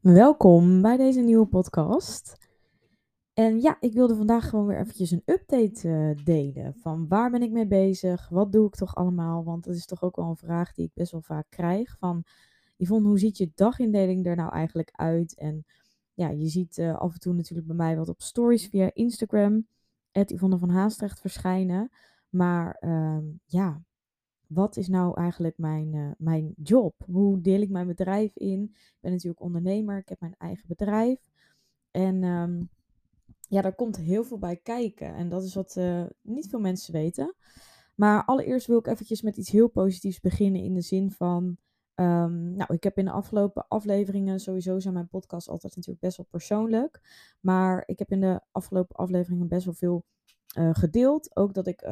Welkom bij deze nieuwe podcast. En ja, ik wilde vandaag gewoon weer eventjes een update uh, delen. Van waar ben ik mee bezig? Wat doe ik toch allemaal? Want dat is toch ook wel een vraag die ik best wel vaak krijg. Van Yvonne, hoe ziet je dagindeling er nou eigenlijk uit? En ja, je ziet uh, af en toe natuurlijk bij mij wat op stories via Instagram. Het Yvonne van Haastrecht verschijnen. Maar uh, ja, wat is nou eigenlijk mijn, uh, mijn job? Hoe deel ik mijn bedrijf in? Ik ben natuurlijk ondernemer, ik heb mijn eigen bedrijf. En um, ja, daar komt heel veel bij kijken. En dat is wat uh, niet veel mensen weten. Maar allereerst wil ik eventjes met iets heel positiefs beginnen in de zin van... Um, nou, ik heb in de afgelopen afleveringen, sowieso zijn mijn podcasts altijd natuurlijk best wel persoonlijk. Maar ik heb in de afgelopen afleveringen best wel veel uh, gedeeld. Ook dat ik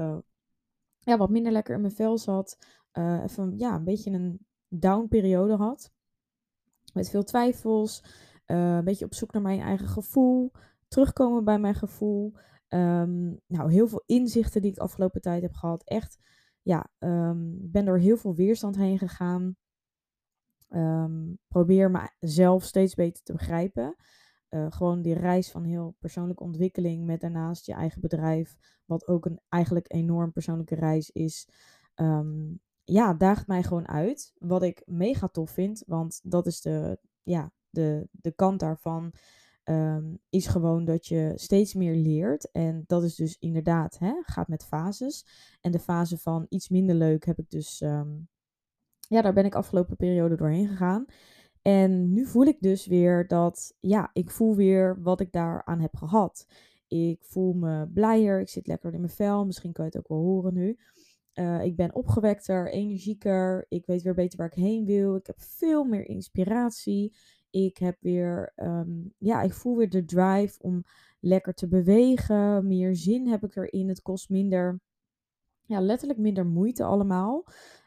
ja, wat minder lekker in mijn vel zat. Uh, even ja, een beetje een down periode had. Met veel twijfels. Uh, een beetje op zoek naar mijn eigen gevoel. Terugkomen bij mijn gevoel. Um, nou, heel veel inzichten die ik afgelopen tijd heb gehad. Echt, ja, um, ben door heel veel weerstand heen gegaan. Um, probeer mezelf steeds beter te begrijpen. Uh, gewoon die reis van heel persoonlijke ontwikkeling met daarnaast je eigen bedrijf, wat ook een eigenlijk enorm persoonlijke reis is. Um, ja, daagt mij gewoon uit. Wat ik mega tof vind, want dat is de, ja, de, de kant daarvan. Um, is gewoon dat je steeds meer leert. En dat is dus inderdaad, hè, gaat met fases. En de fase van iets minder leuk heb ik dus, um, ja, daar ben ik afgelopen periode doorheen gegaan. En nu voel ik dus weer dat, ja, ik voel weer wat ik daaraan heb gehad. Ik voel me blijer, ik zit lekker in mijn vel, misschien kan je het ook wel horen nu. Uh, ik ben opgewekter, energieker, ik weet weer beter waar ik heen wil. Ik heb veel meer inspiratie. Ik heb weer, um, ja, ik voel weer de drive om lekker te bewegen. Meer zin heb ik erin. Het kost minder, ja, letterlijk minder moeite allemaal.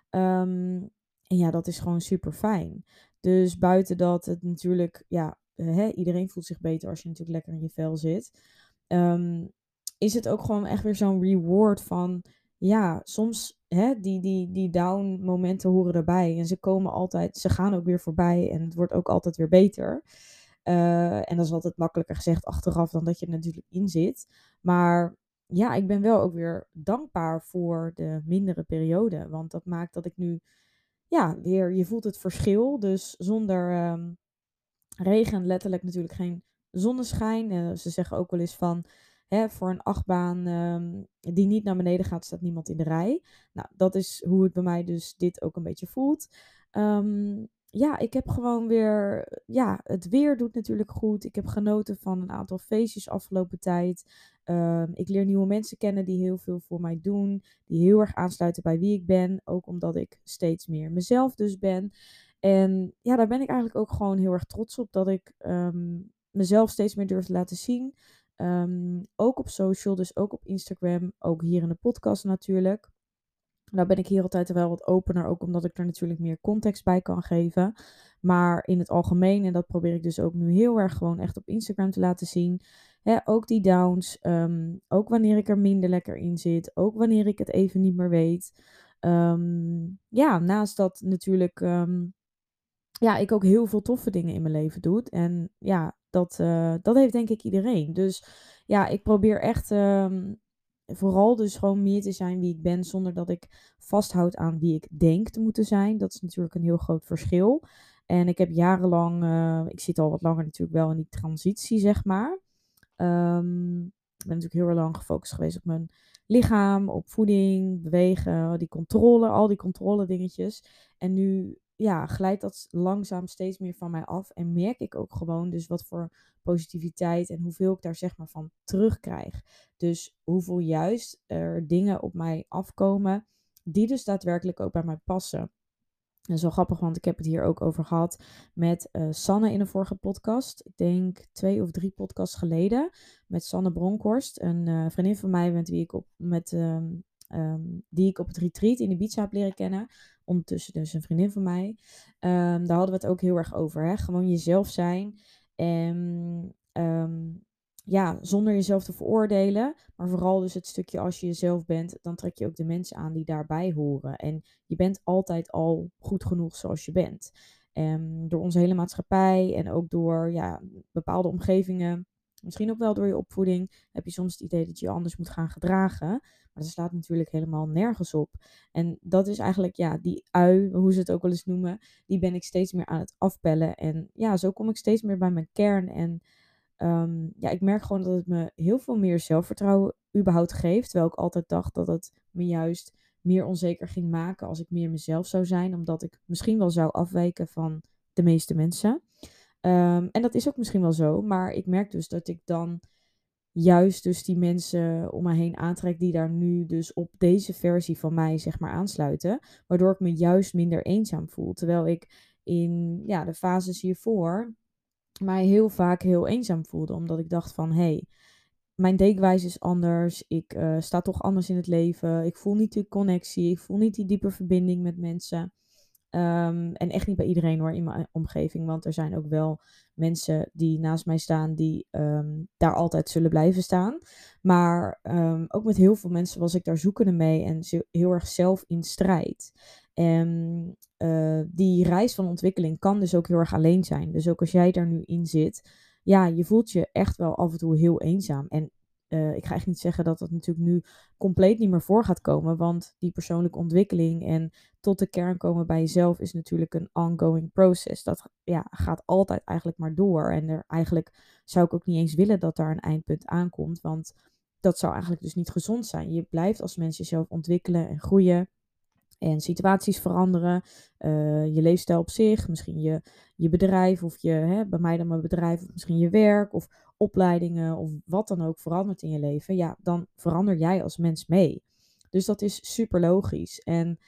Um, en ja, dat is gewoon super fijn. Dus buiten dat het natuurlijk, ja, hè, iedereen voelt zich beter als je natuurlijk lekker in je vel zit. Um, is het ook gewoon echt weer zo'n reward van, ja, soms, hè, die, die, die down momenten horen erbij. En ze komen altijd, ze gaan ook weer voorbij en het wordt ook altijd weer beter. Uh, en dat is altijd makkelijker gezegd achteraf dan dat je er natuurlijk in zit. Maar ja, ik ben wel ook weer dankbaar voor de mindere periode. Want dat maakt dat ik nu ja, weer, je voelt het verschil. Dus zonder um, regen, letterlijk natuurlijk geen zonneschijn. Uh, ze zeggen ook wel eens van, hè, voor een achtbaan um, die niet naar beneden gaat, staat niemand in de rij. Nou, dat is hoe het bij mij dus dit ook een beetje voelt. Um, ja, ik heb gewoon weer, ja, het weer doet natuurlijk goed. Ik heb genoten van een aantal feestjes afgelopen tijd. Um, ik leer nieuwe mensen kennen die heel veel voor mij doen, die heel erg aansluiten bij wie ik ben, ook omdat ik steeds meer mezelf dus ben. En ja, daar ben ik eigenlijk ook gewoon heel erg trots op dat ik um, mezelf steeds meer durf te laten zien. Um, ook op social, dus ook op Instagram, ook hier in de podcast natuurlijk. Nou ben ik hier altijd wel wat opener, ook omdat ik er natuurlijk meer context bij kan geven. Maar in het algemeen, en dat probeer ik dus ook nu heel erg gewoon echt op Instagram te laten zien. Ook die downs, um, ook wanneer ik er minder lekker in zit, ook wanneer ik het even niet meer weet. Um, ja, naast dat natuurlijk, um, ja, ik ook heel veel toffe dingen in mijn leven doe. En ja, dat, uh, dat heeft denk ik iedereen. Dus ja, ik probeer echt vooral dus gewoon meer te zijn wie ik ben, zonder dat ik vasthoud aan wie ik denk te moeten zijn. Dat is natuurlijk een heel groot verschil. En ik heb jarenlang, uh, ik zit al wat langer natuurlijk wel in die transitie, zeg maar. Um, ik ben natuurlijk heel lang gefocust geweest op mijn lichaam, op voeding, bewegen, die controle, al die controle dingetjes. En nu ja, glijdt dat langzaam steeds meer van mij af. En merk ik ook gewoon dus wat voor positiviteit en hoeveel ik daar zeg maar van terugkrijg. Dus hoeveel juist er dingen op mij afkomen die dus daadwerkelijk ook bij mij passen. Dat is wel grappig, want ik heb het hier ook over gehad met uh, Sanne in een vorige podcast. Ik denk twee of drie podcasts geleden. Met Sanne Bronkhorst, een uh, vriendin van mij met wie ik op, met, um, um, die ik op het retreat in Ibiza heb leren kennen. Ondertussen dus een vriendin van mij. Um, daar hadden we het ook heel erg over. Hè? Gewoon jezelf zijn. En ja, zonder jezelf te veroordelen. Maar vooral dus het stukje als je jezelf bent, dan trek je ook de mensen aan die daarbij horen. En je bent altijd al goed genoeg zoals je bent. En door onze hele maatschappij en ook door ja, bepaalde omgevingen, misschien ook wel door je opvoeding, heb je soms het idee dat je je anders moet gaan gedragen. Maar dat slaat natuurlijk helemaal nergens op. En dat is eigenlijk, ja, die ui, hoe ze het ook wel eens noemen, die ben ik steeds meer aan het afpellen. En ja, zo kom ik steeds meer bij mijn kern. En Ehm, ja, ik merk gewoon dat het me heel veel meer zelfvertrouwen überhaupt geeft. Terwijl ik altijd dacht dat het me juist meer onzeker ging maken als ik meer mezelf zou zijn. Omdat ik misschien wel zou afwijken van de meeste mensen. Ehm, en dat is ook misschien wel zo. Maar ik merk dus dat ik dan juist dus die mensen om me heen aantrek die daar nu dus op deze versie van mij zeg maar aansluiten. Waardoor ik me juist minder eenzaam voel. Terwijl ik in ja, de fases hiervoor mij heel vaak heel eenzaam voelde. Omdat ik dacht van, hé, hey, mijn denkwijze is anders. Ik uh, sta toch anders in het leven. Ik voel niet die connectie. Ik voel niet die diepe verbinding met mensen. Um, en echt niet bij iedereen hoor, in mijn omgeving. Want er zijn ook wel mensen die naast mij staan, die um, daar altijd zullen blijven staan. Maar um, ook met heel veel mensen was ik daar zoekende mee en heel erg zelf in strijd. En uh, die reis van ontwikkeling kan dus ook heel erg alleen zijn. Dus ook als jij daar nu in zit, ja, je voelt je echt wel af en toe heel eenzaam. En uh, ik ga echt niet zeggen dat dat natuurlijk nu compleet niet meer voor gaat komen. Want die persoonlijke ontwikkeling en tot de kern komen bij jezelf is natuurlijk een ongoing process. Dat ja, gaat altijd eigenlijk maar door. En er, eigenlijk zou ik ook niet eens willen dat daar een eindpunt aankomt. Want dat zou eigenlijk dus niet gezond zijn. Je blijft als mens jezelf ontwikkelen en groeien en situaties veranderen. Uh, je leefstijl op zich, misschien je, je bedrijf of je, hè, bij mij dan mijn bedrijf, of misschien je werk of opleidingen of wat dan ook verandert in je leven. Ja, dan verander jij als mens mee. Dus dat is super logisch. En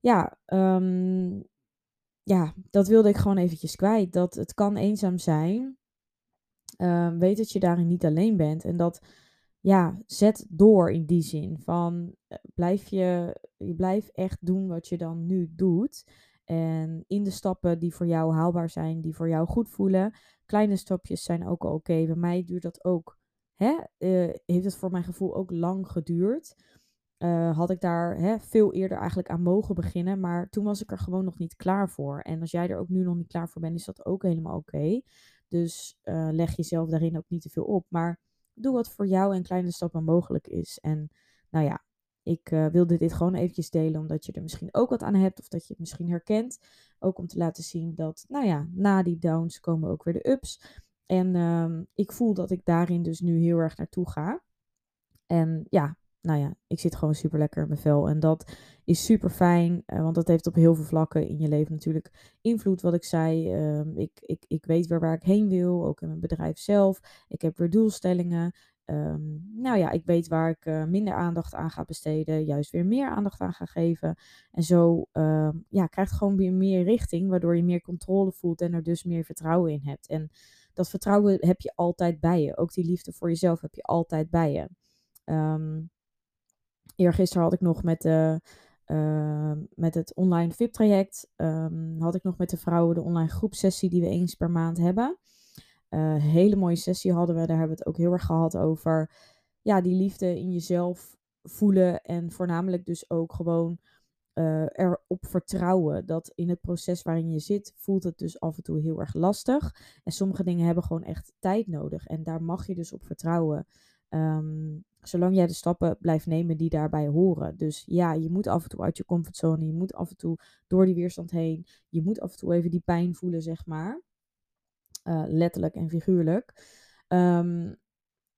ja, um, ja, dat wilde ik gewoon eventjes kwijt. Dat het kan eenzaam zijn. Uh, weet dat je daarin niet alleen bent. En dat ja, zet door in die zin. Van eh, blijf je, je blijft echt doen wat je dan nu doet. En in de stappen die voor jou haalbaar zijn, die voor jou goed voelen. Kleine stapjes zijn ook oké. Bij mij duurt dat ook. Hè? Uh, heeft het voor mijn gevoel ook lang geduurd. Uh, had ik daar hè, veel eerder eigenlijk aan mogen beginnen. Maar toen was ik er gewoon nog niet klaar voor. En als jij er ook nu nog niet klaar voor bent, is dat ook helemaal oké. Dus leg jezelf daarin ook niet te veel op. Maar doe wat voor jou in kleine stappen mogelijk is. En nou ja, ik uh, wilde dit gewoon eventjes delen, omdat je er misschien ook wat aan hebt of dat je het misschien herkent. Ook om te laten zien dat, nou ja, na die downs komen ook weer de ups. En uh, ik voel dat ik daarin dus nu heel erg naartoe ga. En ja, nou ja, ik zit gewoon super lekker in mijn vel. En dat is super fijn, uh, want dat heeft op heel veel vlakken in je leven natuurlijk invloed. Wat ik zei, uh, ik, ik, ik weet weer waar ik heen wil, ook in mijn bedrijf zelf. Ik heb weer doelstellingen. Um, nou ja, ik weet waar ik uh, minder aandacht aan ga besteden, juist weer meer aandacht aan ga geven. En zo uh, ja, krijgt gewoon weer meer richting, waardoor je meer controle voelt en er dus meer vertrouwen in hebt. En dat vertrouwen heb je altijd bij je. Ook die liefde voor jezelf heb je altijd bij je. Um, eergisteren had ik nog met, de, uh, met het online VIP-traject, um, had ik nog met de vrouwen de online groepsessie die we eens per maand hebben. Uh, hele mooie sessie hadden we, daar hebben we het ook heel erg gehad over ja, die liefde in jezelf voelen en voornamelijk dus ook gewoon uh, erop vertrouwen dat in het proces waarin je zit, voelt het dus af en toe heel erg lastig. En sommige dingen hebben gewoon echt tijd nodig. En daar mag je dus op vertrouwen. Um, zolang jij de stappen blijft nemen die daarbij horen. Dus ja, je moet af en toe uit je comfortzone. Je moet af en toe door die weerstand heen. Je moet af en toe even die pijn voelen, zeg maar. Uh, letterlijk en figuurlijk. Um,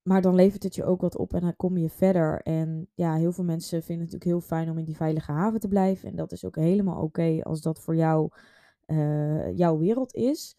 maar dan levert het je ook wat op en dan kom je verder. En ja, heel veel mensen vinden het natuurlijk heel fijn om in die veilige haven te blijven. En dat is ook helemaal oké als dat voor jou uh, jouw wereld is.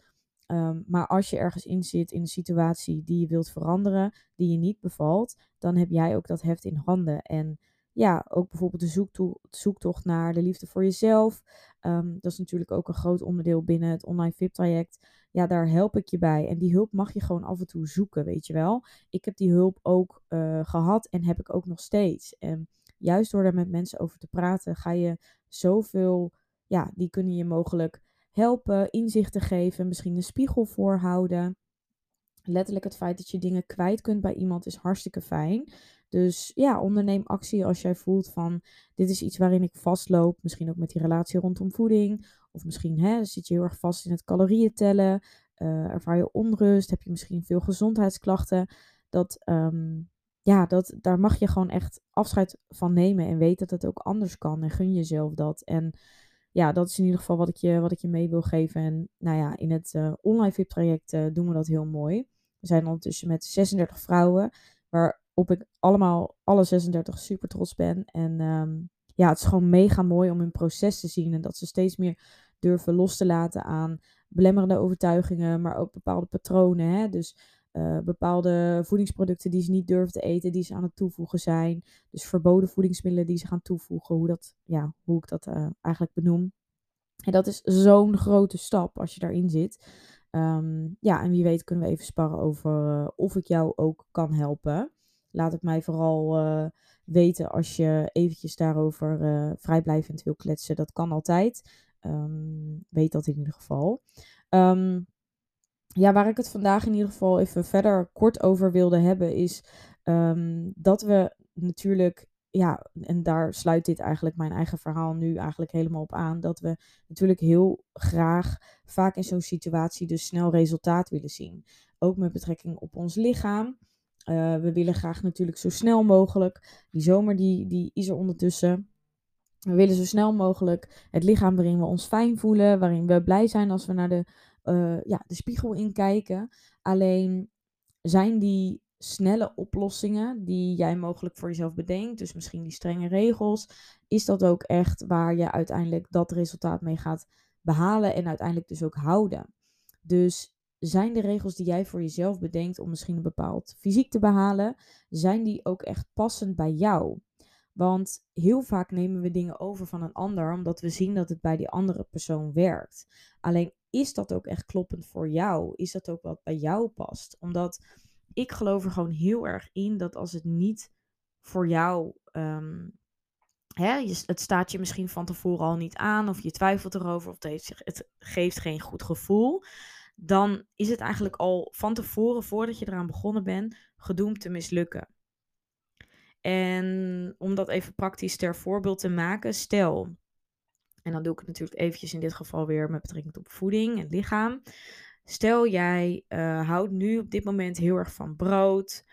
Um, maar als je ergens in zit in een situatie die je wilt veranderen, die je niet bevalt, dan heb jij ook dat heft in handen. En ja, ook bijvoorbeeld de zoekto zoektocht naar de liefde voor jezelf. Um, dat is natuurlijk ook een groot onderdeel binnen het online VIP-traject. Ja, daar help ik je bij. En die hulp mag je gewoon af en toe zoeken, weet je wel. Ik heb die hulp ook uh, gehad en heb ik ook nog steeds. En juist door daar met mensen over te praten, ga je zoveel, ja, die kunnen je mogelijk helpen, inzichten geven, misschien een spiegel voorhouden. letterlijk het feit dat je dingen kwijt kunt bij iemand is hartstikke fijn. Dus ja, onderneem actie als jij voelt van dit is iets waarin ik vastloop. Misschien ook met die relatie rondom voeding. Of misschien hè, zit je heel erg vast in het calorieën tellen. Uh, ervaar je onrust. Heb je misschien veel gezondheidsklachten. Dat, ehm, ja, dat, daar mag je gewoon echt afscheid van nemen. En weet dat het ook anders kan. En gun jezelf dat. En ja, dat is in ieder geval wat ik je, wat ik je mee wil geven. En nou ja, in het uh, online VIP traject uh, doen we dat heel mooi. We zijn ondertussen met 36 vrouwen, waarop ik allemaal, alle 36 super trots ben. En um, ja, het is gewoon mega mooi om hun proces te zien en dat ze steeds meer durven los te laten aan belemmerende overtuigingen, maar ook bepaalde patronen. Hè? Dus uh, bepaalde voedingsproducten die ze niet durven te eten, die ze aan het toevoegen zijn. Dus verboden voedingsmiddelen die ze gaan toevoegen, hoe, dat, ja, hoe ik dat uh, eigenlijk benoem. En dat is zo'n grote stap als je daarin zit. Um, ja, en wie weet kunnen we even sparren over uh, of ik jou ook kan helpen. Laat het mij vooral weten als je eventjes daarover vrijblijvend wil kletsen. Dat kan altijd. Um, weet dat in ieder geval. Um, ja, waar ik het vandaag in ieder geval even verder kort over wilde hebben, is dat we natuurlijk ja, en daar sluit dit eigenlijk mijn eigen verhaal nu eigenlijk helemaal op aan. Dat we natuurlijk heel graag vaak in zo'n situatie dus snel resultaat willen zien. Ook met betrekking op ons lichaam. Uh, we willen graag natuurlijk zo snel mogelijk. Die zomer die, die is er ondertussen. We willen zo snel mogelijk het lichaam waarin we ons fijn voelen. Waarin we blij zijn als we naar de, uh, ja, de spiegel inkijken. Alleen zijn die snelle oplossingen die jij mogelijk voor jezelf bedenkt, dus misschien die strenge regels, is dat ook echt waar je uiteindelijk dat resultaat mee gaat behalen en uiteindelijk dus ook houden. Dus zijn de regels die jij voor jezelf bedenkt om misschien een bepaald fysiek te behalen, zijn die ook echt passend bij jou? Want heel vaak nemen we dingen over van een ander omdat we zien dat het bij die andere persoon werkt. Alleen is dat ook echt kloppend voor jou? Is dat ook wat bij jou past? Omdat ik geloof er gewoon heel erg in dat als het niet voor jou. Um, hè, het staat je misschien van tevoren al niet aan, of je twijfelt erover, of het, het geeft geen goed gevoel. Dan is het eigenlijk al van tevoren, voordat je eraan begonnen bent, gedoemd te mislukken. En om dat even praktisch ter voorbeeld te maken, stel, en dan doe ik het natuurlijk eventjes in dit geval weer met betrekking tot voeding en lichaam. Stel jij uh, houdt nu op dit moment heel erg van brood.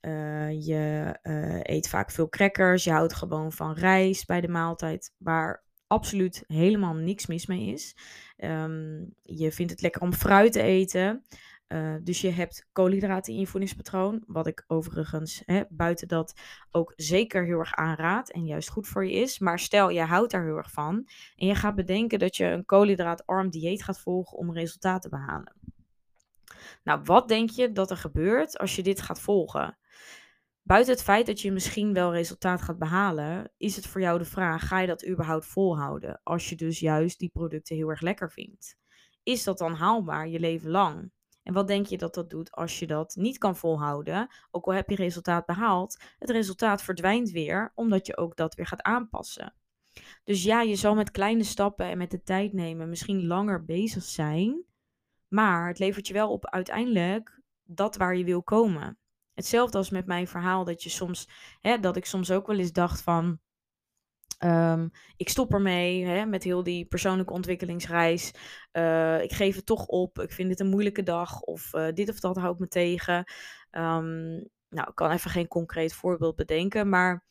Uh, je uh, eet vaak veel crackers. Je houdt gewoon van rijst bij de maaltijd. Waar absoluut helemaal niks mis mee is. Um, je vindt het lekker om fruit te eten. Uh, dus je hebt koolhydraten in je voedingspatroon. Wat ik overigens hè, buiten dat ook zeker heel erg aanraad. En juist goed voor je is. Maar stel, je houdt daar heel erg van. En je gaat bedenken dat je een koolhydraatarm dieet gaat volgen om resultaten te behalen. Nou, wat denk je dat er gebeurt als je dit gaat volgen? Buiten het feit dat je misschien wel resultaat gaat behalen, is het voor jou de vraag: ga je dat überhaupt volhouden? Als je dus juist die producten heel erg lekker vindt. Is dat dan haalbaar je leven lang? En wat denk je dat dat doet als je dat niet kan volhouden? Ook al heb je resultaat behaald, het resultaat verdwijnt weer, omdat je ook dat weer gaat aanpassen. Dus ja, je zal met kleine stappen en met de tijd nemen misschien langer bezig zijn, maar het levert je wel op uiteindelijk dat waar je wil komen. Hetzelfde als met mijn verhaal, dat je soms, hè, dat ik soms ook wel eens dacht van, um, ik stop ermee hè, met heel die persoonlijke ontwikkelingsreis. Uh, ik geef het toch op. Ik vind het een moeilijke dag. Of uh, dit of dat houdt me tegen. Um, nou, ik kan even geen concreet voorbeeld bedenken. Maar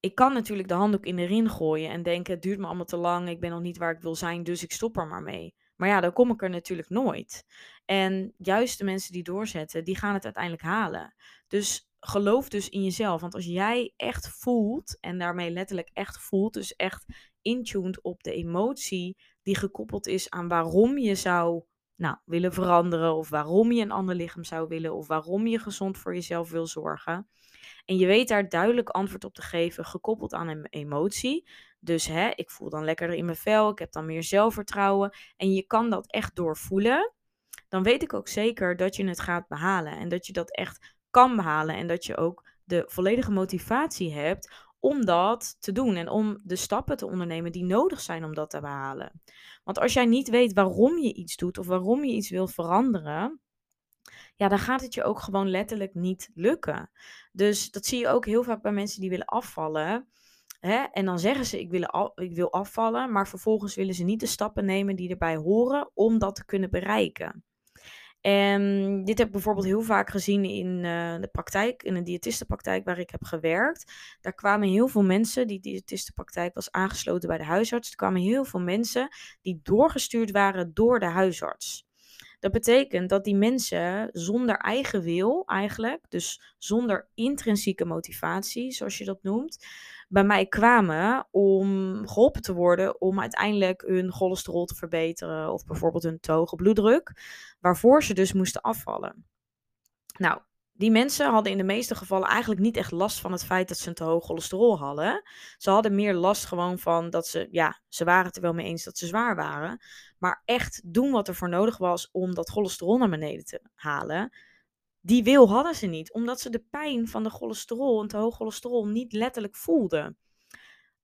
ik kan natuurlijk de handdoek in de ring gooien en denken: het duurt me allemaal te lang. Ik ben nog niet waar ik wil zijn, dus ik stop er maar mee. Maar ja, dan kom ik er natuurlijk nooit. En juist de mensen die doorzetten, die gaan het uiteindelijk halen. Dus geloof dus in jezelf. Want als jij echt voelt, en daarmee letterlijk echt voelt, dus echt intuned op de emotie die gekoppeld is aan waarom je zou nou, willen veranderen, of waarom je een ander lichaam zou willen, of waarom je gezond voor jezelf wil zorgen. En je weet daar duidelijk antwoord op te geven, gekoppeld aan een emotie. Dus hè, ik voel dan lekkerder in mijn vel, ik heb dan meer zelfvertrouwen. En je kan dat echt doorvoelen. Dan weet ik ook zeker dat je het gaat behalen. En dat je dat echt kan behalen. En dat je ook de volledige motivatie hebt om dat te doen. En om de stappen te ondernemen die nodig zijn om dat te behalen. Want als jij niet weet waarom je iets doet of waarom je iets wil veranderen. ja, dan gaat het je ook gewoon letterlijk niet lukken. Dus dat zie je ook heel vaak bij mensen die willen afvallen. Hè? En dan zeggen ze: ik wil, ik wil afvallen, maar vervolgens willen ze niet de stappen nemen die erbij horen om dat te kunnen bereiken. En dit heb ik bijvoorbeeld heel vaak gezien in uh, de praktijk, in een diëtistenpraktijk waar ik heb gewerkt. Daar kwamen heel veel mensen, die diëtistenpraktijk was aangesloten bij de huisarts. Er kwamen heel veel mensen die doorgestuurd waren door de huisarts. Dat betekent dat die mensen zonder eigen wil eigenlijk, dus zonder intrinsieke motivatie, zoals je dat noemt, bij mij kwamen om geholpen te worden om uiteindelijk hun cholesterol te verbeteren of bijvoorbeeld hun te hoge bloeddruk, waarvoor ze dus moesten afvallen. Nou, die mensen hadden in de meeste gevallen eigenlijk niet echt last van het feit dat ze een te hoog cholesterol hadden. Ze hadden meer last gewoon van dat ze, ja, ze waren het er wel mee eens dat ze zwaar waren. Maar echt doen wat er voor nodig was om dat cholesterol naar beneden te halen, die wil hadden ze niet. Omdat ze de pijn van de cholesterol, een te hoog cholesterol, niet letterlijk voelden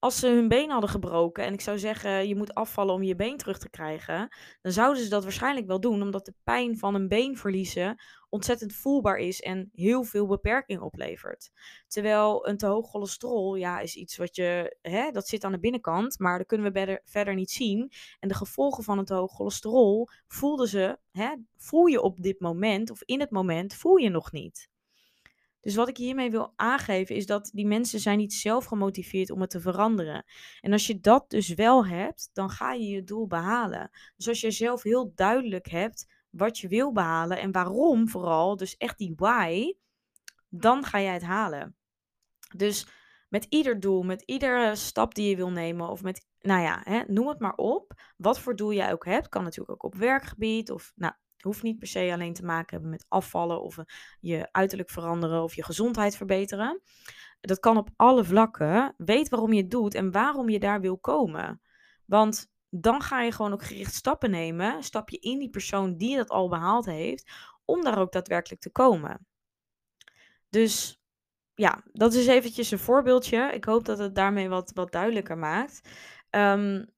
als ze hun been hadden gebroken en ik zou zeggen je moet afvallen om je been terug te krijgen, dan zouden ze dat waarschijnlijk wel doen, omdat de pijn van een been verliezen ontzettend voelbaar is en heel veel beperking oplevert. Terwijl een te hoog cholesterol, ja, is iets wat je, hè, dat zit aan de binnenkant, maar dat kunnen we verder niet zien. En de gevolgen van een te hoog cholesterol voelden ze, hè, voel je op dit moment of in het moment, voel je nog niet. Dus wat ik hiermee wil aangeven is dat die mensen zijn niet zelf gemotiveerd om het te veranderen. En als je dat dus wel hebt, dan ga je je doel behalen. Dus als je zelf heel duidelijk hebt wat je wil behalen en waarom vooral, dus echt die why, dan ga jij het halen. Dus met ieder doel, met iedere stap die je wil nemen of met, nou ja, hè, noem het maar op. Wat voor doel jij ook hebt, kan natuurlijk ook op werkgebied of nou, hoeft niet per se alleen te maken hebben met afvallen of eh, je uiterlijk veranderen of je gezondheid verbeteren. Dat kan op alle vlakken. Weet waarom je het doet en waarom je daar wil komen. Want dan ga je gewoon ook gericht stappen nemen. Stap je in die persoon die dat al behaald heeft, om daar ook daadwerkelijk te komen. Dus ja, dat is eventjes een voorbeeldje. Ik hoop dat het daarmee wat, wat duidelijker maakt. Um,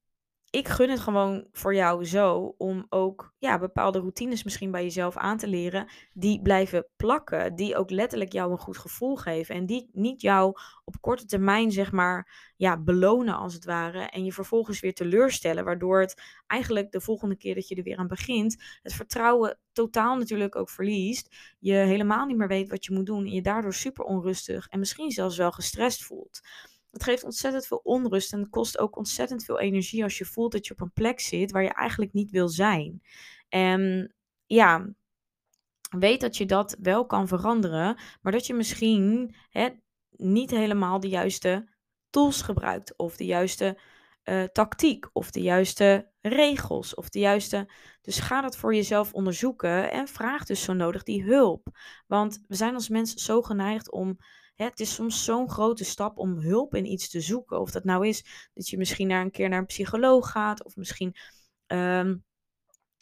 ik gun het gewoon voor jou zo om ook ja, bepaalde routines misschien bij jezelf aan te leren. Die blijven plakken. Die ook letterlijk jou een goed gevoel geven. En die niet jou op korte termijn, zeg maar, ja, belonen als het ware. En je vervolgens weer teleurstellen. Waardoor het eigenlijk de volgende keer dat je er weer aan begint, het vertrouwen totaal natuurlijk ook verliest. Je helemaal niet meer weet wat je moet doen. En je daardoor super onrustig en misschien zelfs wel gestrest voelt. Het geeft ontzettend veel onrust en het kost ook ontzettend veel energie als je voelt dat je op een plek zit waar je eigenlijk niet wil zijn. En ja, weet dat je dat wel kan veranderen, maar dat je misschien hè, niet helemaal de juiste tools gebruikt of de juiste uh, tactiek of de juiste regels of de juiste. Dus ga dat voor jezelf onderzoeken en vraag dus zo nodig die hulp. Want we zijn als mensen zo geneigd om het is soms zo'n grote stap om hulp in iets te zoeken. Of dat nou is dat je misschien naar een keer naar een psycholoog gaat. Of misschien, um,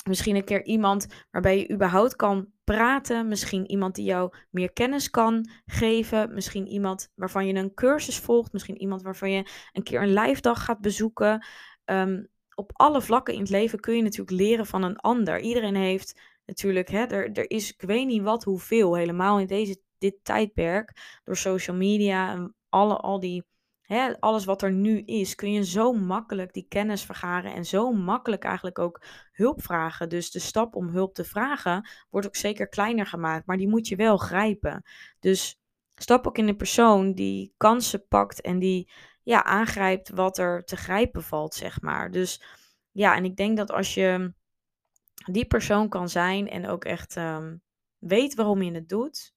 misschien een keer iemand waarbij je überhaupt kan praten. Misschien iemand die jou meer kennis kan geven. Misschien iemand waarvan je een cursus volgt. Misschien iemand waarvan je een keer een live dag gaat bezoeken. Um, op alle vlakken in het leven kun je natuurlijk leren van een ander. Iedereen heeft natuurlijk, hè, er, er is ik weet niet wat hoeveel, helemaal in deze dit tijdperk, door social media en alle, al die, hè, alles wat er nu is, kun je zo makkelijk die kennis vergaren en zo makkelijk eigenlijk ook hulp vragen. Dus de stap om hulp te vragen wordt ook zeker kleiner gemaakt, maar die moet je wel grijpen. Dus stap ook in de persoon die kansen pakt en die ja, aangrijpt wat er te grijpen valt, zeg maar. Dus ja, en ik denk dat als je die persoon kan zijn en ook echt um, weet waarom je het doet,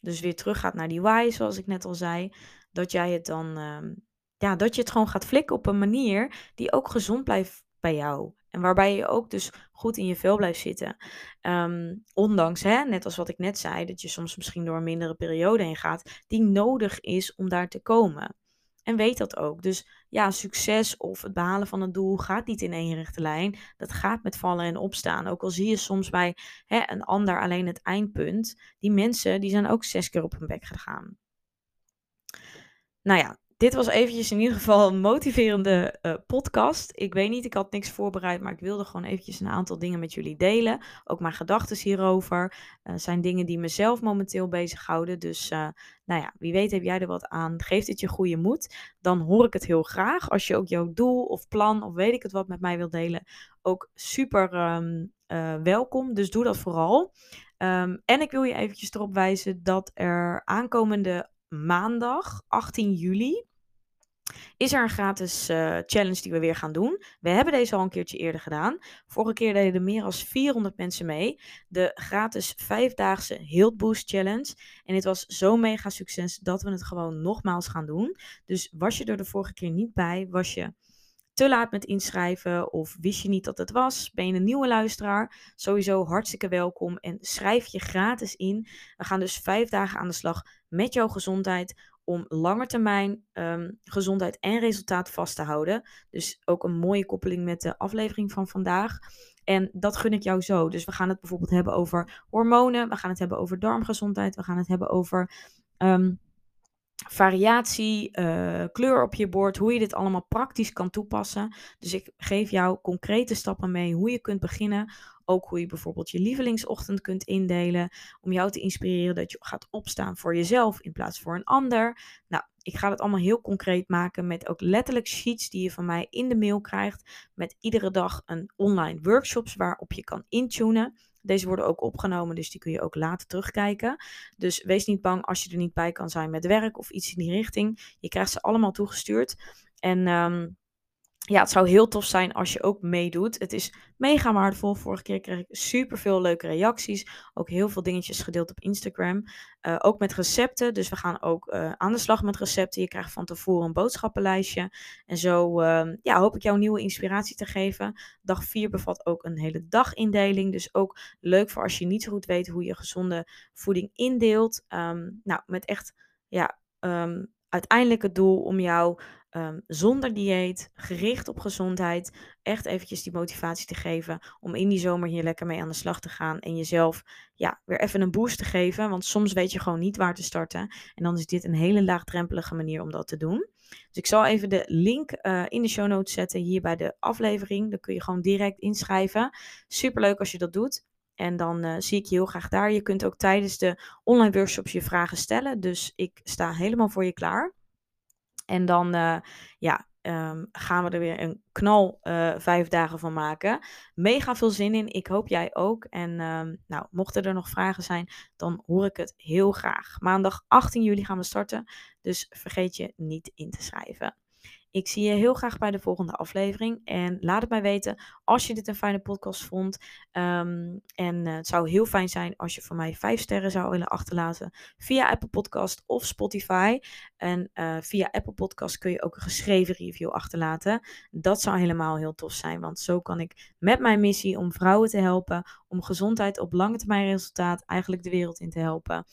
dus weer terug gaat naar die why, zoals ik net al zei, dat jij het dan, ehm, ja, dat je het gewoon gaat flikken op een manier die ook gezond blijft bij jou. En waarbij je ook dus goed in je vel blijft zitten. Ehm, ondanks, hè, net als wat ik net zei, dat je soms misschien door een mindere periode heen gaat, die nodig is om daar te komen. En weet dat ook. Dus ja, succes of het behalen van een doel gaat niet in één rechte lijn. Dat gaat met vallen en opstaan. Ook al zie je soms bij hè, een ander alleen het eindpunt. Die mensen die zijn ook zes keer op hun bek gegaan. Nou ja, dit was eventjes in ieder geval een motiverende uh, podcast. Ik weet niet, ik had niks voorbereid, maar ik wilde gewoon eventjes een aantal dingen met jullie delen. Ook mijn gedachten hierover uh, zijn dingen die mezelf momenteel bezighouden. Dus uh, nou ja, wie weet heb jij er wat aan. Geeft het je goede moed, dan hoor ik het heel graag. Als je ook jouw doel of plan of weet ik het wat met mij wilt delen, ook super um, welkom. Dus doe dat vooral. Um, en ik wil je eventjes erop wijzen dat er aankomende maandag 18 juli is er een gratis uh, challenge die we weer gaan doen. We hebben deze al een keertje eerder gedaan. Vorige keer deden er meer dan 400 mensen mee. De gratis vijfdaagse Health Boost Challenge. En dit was zo'n mega succes dat we het gewoon nogmaals gaan doen. Dus was je er de vorige keer niet bij, was je te laat met inschrijven of wist je niet dat het was? Ben je een nieuwe luisteraar? Sowieso hartstikke welkom en schrijf je gratis in. We gaan dus vijf dagen aan de slag met jouw gezondheid om langetermijn um, gezondheid en resultaat vast te houden. Dus ook een mooie koppeling met de aflevering van vandaag. En dat gun ik jou zo. Dus we gaan het bijvoorbeeld hebben over hormonen. We gaan het hebben over darmgezondheid. We gaan het hebben over um, variatie, uh, kleur op je bord, hoe je dit allemaal praktisch kan toepassen. Dus ik geef jou concrete stappen mee hoe je kunt beginnen. Ook hoe je bijvoorbeeld je lievelingsochtend kunt indelen. Om jou te inspireren dat je gaat opstaan voor jezelf in plaats voor een ander. Nou, ik ga het allemaal heel concreet maken met ook letterlijk sheets die je van mij in de mail krijgt. Met iedere dag een online workshops waarop je kan intunen. Deze worden ook opgenomen, dus die kun je ook later terugkijken. Dus wees niet bang als je er niet bij kan zijn met werk of iets in die richting. Je krijgt ze allemaal toegestuurd. En um, ja, het zou heel tof zijn als je ook meedoet. Het is mega waardevol. Vorige keer kreeg ik super veel leuke reacties. Ook heel veel dingetjes gedeeld op Instagram. Uh, ook met recepten. Dus we gaan ook uh, aan de slag met recepten. Je krijgt van tevoren een boodschappenlijstje. En zo uh, ja, hoop ik jou nieuwe inspiratie te geven. Dag 4 bevat ook een hele dagindeling. Dus ook leuk voor als je niet zo goed weet hoe je gezonde voeding indeelt. Um, nou, met echt ja, um, uiteindelijk het doel om jou um, zonder dieet, gericht op gezondheid, echt eventjes die motivatie te geven om in die zomer hier lekker mee aan de slag te gaan en jezelf ja, weer even een boost te geven. Want soms weet je gewoon niet waar te starten. En dan is dit een hele laagdrempelige manier om dat te doen. Dus ik zal even de link uh, in de show notes zetten hier bij de aflevering. Dan kun je gewoon direct inschrijven. Superleuk als je dat doet. En dan uh, zie ik je heel graag daar. Je kunt ook tijdens de online workshops je vragen stellen. Dus ik sta helemaal voor je klaar. En dan uh, ja, um, gaan we er weer een knal uh, vijf dagen van maken. Mega veel zin in. Ik hoop jij ook. En um, nou, mochten er nog vragen zijn, dan hoor ik het heel graag. Maandag 18 juli gaan we starten. Dus vergeet je niet in te schrijven. Ik zie je heel graag bij de volgende aflevering. En laat het mij weten als je dit een fijne podcast vond. Um, en uh, het zou heel fijn zijn als je van mij vijf sterren zou willen achterlaten via Apple Podcast of Spotify. En uh, via Apple Podcast kun je ook een geschreven review achterlaten. Dat zou helemaal heel tof zijn, want zo kan ik met mijn missie om vrouwen te helpen, om gezondheid op lange termijn resultaat eigenlijk de wereld in te helpen.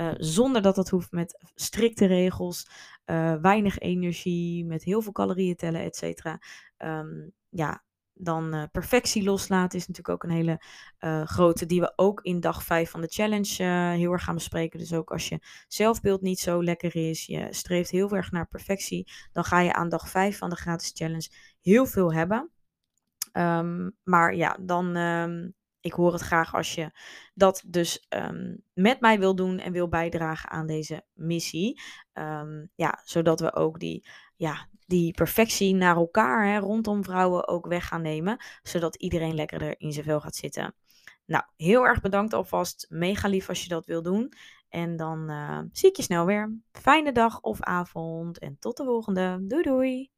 Uh, zonder dat dat hoeft met strikte regels, uh, weinig energie, met heel veel calorieën tellen, et cetera. Um, ja, dan uh, perfectie loslaten is natuurlijk ook een hele grote, die we ook in dag 5 van de challenge heel erg gaan bespreken. Dus ook als je zelfbeeld niet zo lekker is, je streeft heel erg naar perfectie, dan ga je aan dag 5 van de gratis challenge heel veel hebben. Um, maar ja, dan um, ik hoor het graag als je dat dus um, met mij wil doen en wil bijdragen aan deze missie. Um, ja, zodat we ook die, ja, die perfectie naar elkaar hè, rondom vrouwen ook weg gaan nemen. Zodat iedereen lekkerder in zijn vel gaat zitten. Nou, heel erg bedankt alvast. Mega lief als je dat wil doen. En dan uh, zie ik je snel weer. Fijne dag of avond en tot de volgende. Doei doei!